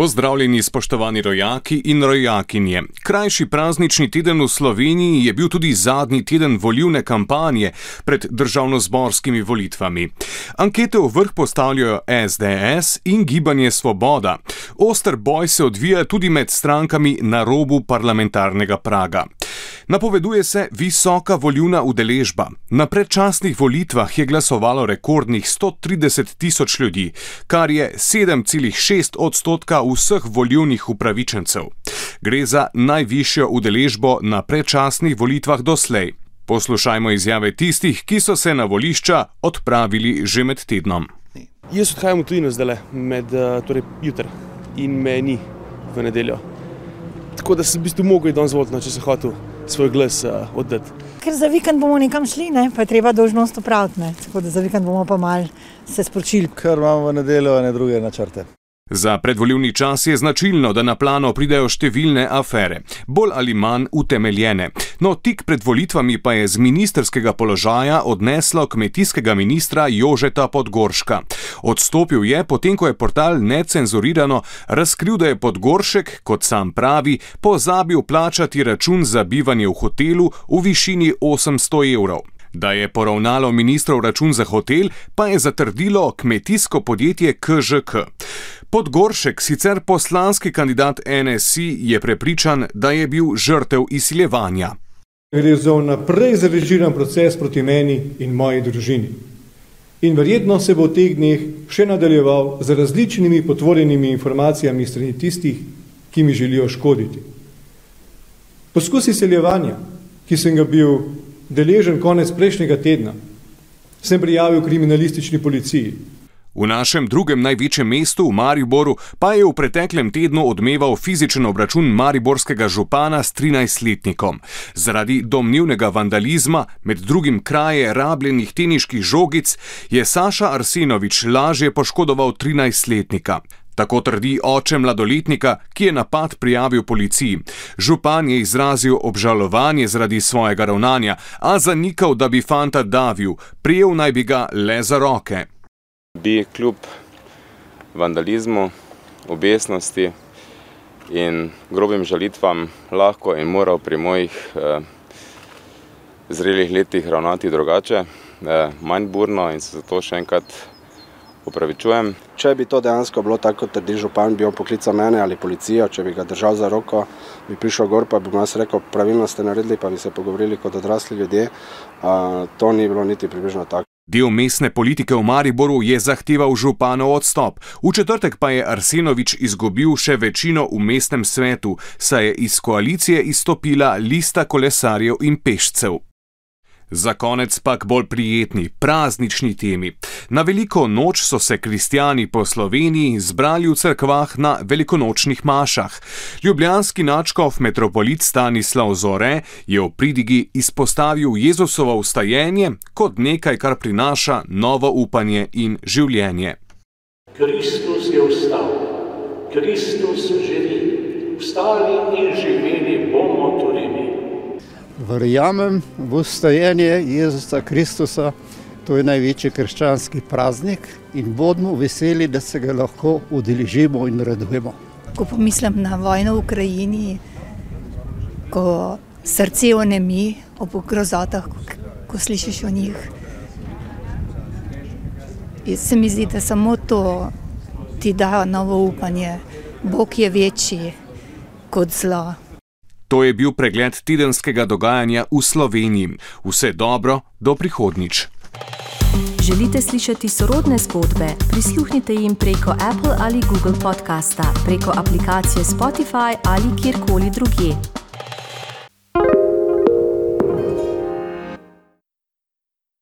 Pozdravljeni, spoštovani rojaki in rojakinje. Krajši praznični teden v Sloveniji je bil tudi zadnji teden volilne kampanje pred državno-zborskimi volitvami. Ankete v vrh postavljajo SDS in Gibanje Svoboda. Oster boj se odvija tudi med strankami na robu parlamentarnega praga. Napoveduje se visoka volilna udeležba. Na predčasnih volitvah je glasovalo rekordnih 130 tisoč ljudi, kar je 7,6 odstotka vseh volilnih upravičencev. Gre za najvišjo udeležbo na predčasnih volitvah doslej. Poslušajmo izjave tistih, ki so se na volišča odpravili že med tednom. Jaz odhajam v tujino zdaj, med torej, jutri in meni v nedeljo. Tako da sem v bistvu mogel danes voliti, no, če se hotel svoj glas uh, oddati. Ker za vikend bomo nekam šli, ne? pa je treba dožnost opraviti. Tako da za vikend bomo pa mal se sporočili. Ker imamo v nedeljo ne druge načrte. Za predvoljivni čas je značilno, da na plano pridejo številne afere, bolj ali manj utemeljene. No, tik pred volitvami pa je z ministerskega položaja odneslo kmetijskega ministra Jožeta Podgorška. Odstopil je, potem ko je portal necenzurirano razkril, da je Podgoršek, kot sam pravi, pozabil plačati račun za bivanje v hotelu v višini 800 evrov. Da je poravnalo ministrov račun za hotel, pa je zatrdilo kmetijsko podjetje KŽK. Podgoršek, sicer poslanski kandidat NSI, je prepričan, da je bil žrtev izsiljevanja. Gre za naprej zarežiran proces proti meni in moji družini. In verjetno se bo v teh dneh še nadaljeval z različnimi potvorjenimi informacijami strani tistih, ki mi želijo škoditi. Poskus izsiljevanja, ki sem ga bil deležen konec prejšnjega tedna, sem prijavil kriminalistični policiji. V našem drugem največjem mestu, v Mariboru, pa je v preteklem tednu odmeval fizičen obračun mariborskega župana s 13-letnikom. Zaradi domnevnega vandalizma, med drugim kraje rabljenih teniških žogic, je Saša Arsenovič lažje poškodoval 13-letnika. Tako trdi oče mladoletnika, ki je napad prijavil policiji. Župan je izrazil obžalovanje zaradi svojega ravnanja, a zanikal, da bi fanta davil, prijel naj bi ga le za roke. Bi kljub vandalizmu, obesnosti in grobim žalitvam lahko in moral pri mojih eh, zrelih letih ravnati drugače, eh, manj burno in se zato še enkrat upravičujem. Če bi to dejansko bilo tako, kot trdi župan, bi on poklical mene ali policijo, če bi ga držal za roko, bi prišel gor, pa bi mu jaz rekel, pravilno ste naredili, pa bi se pogovorili kot odrasli ljudje. Uh, to ni bilo niti približno tako. Del mestne politike v Mariboru je zahteval županov odstop. V četrtek pa je Arsenovič izgubil še večino v mestnem svetu, saj je iz koalicije izstopila lista kolesarjev in pešcev. Za konec pa k bolj prijetni, praznični temi. Na veliko noč so se kristijani po Sloveniji zbrali v cerkvah na velikonočnih mašah. Ljubljanski načkov metropolit Stanislav Zore je v pridigi izpostavil Jezusovo ustajenje kot nekaj, kar prinaša novo upanje in življenje. Kristus je vstal, Kristus živi, vstali in živeli bomo tudi mi. Verjamem v ustajenje Jezusa Kristusa, to je največji krščanski praznik in bodimo veseli, da se ga lahko udeležimo in radujemo. Ko pomislim na vojno v Ukrajini, ko srce onemi ob grozotah, ko slišiš o njih, se mi zdi, da samo to ti da novo upanje. Bog je večji kot zlo. To je bil pregled tedenskega dogajanja v Sloveniji. Vse dobro, do prihodnič. Želite slišati sorodne zgodbe? Prisluhnite jim preko Apple ali Google podcasta, preko aplikacije Spotify ali kjerkoli drugje.